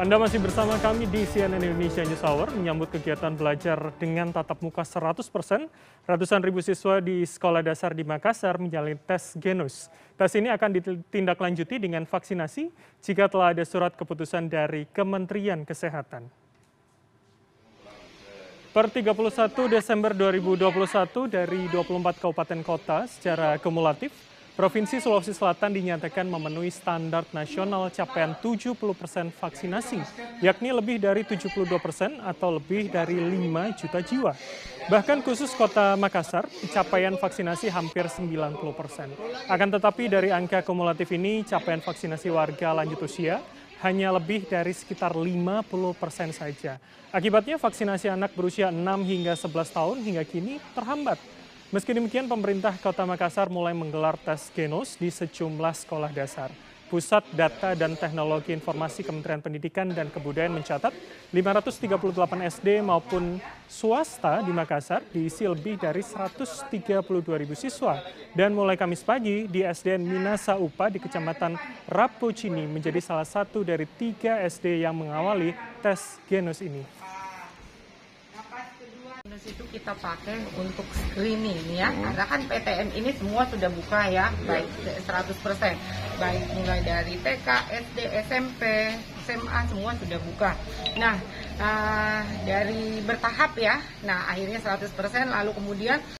Anda masih bersama kami di CNN Indonesia News Hour menyambut kegiatan belajar dengan tatap muka 100%. Ratusan ribu siswa di sekolah dasar di Makassar menjalani tes genus. Tes ini akan ditindaklanjuti dengan vaksinasi jika telah ada surat keputusan dari Kementerian Kesehatan. Per 31 Desember 2021 dari 24 kabupaten kota secara kumulatif Provinsi Sulawesi Selatan dinyatakan memenuhi standar nasional capaian 70 persen vaksinasi, yakni lebih dari 72 persen atau lebih dari 5 juta jiwa. Bahkan khusus kota Makassar, capaian vaksinasi hampir 90 persen. Akan tetapi dari angka kumulatif ini, capaian vaksinasi warga lanjut usia hanya lebih dari sekitar 50 persen saja. Akibatnya vaksinasi anak berusia 6 hingga 11 tahun hingga kini terhambat. Meski demikian, pemerintah Kota Makassar mulai menggelar tes genos di sejumlah sekolah dasar. Pusat Data dan Teknologi Informasi Kementerian Pendidikan dan Kebudayaan mencatat 538 SD maupun swasta di Makassar diisi lebih dari 132 ribu siswa. Dan mulai Kamis pagi di SDN Minasa Upa di Kecamatan Rapocini menjadi salah satu dari tiga SD yang mengawali tes genos ini itu kita pakai untuk screening ya hmm. karena kan PTM ini semua sudah buka ya baik 100% baik mulai dari TK, SD, SMP, SMA semua sudah buka. Nah, uh, dari bertahap ya. Nah, akhirnya 100% lalu kemudian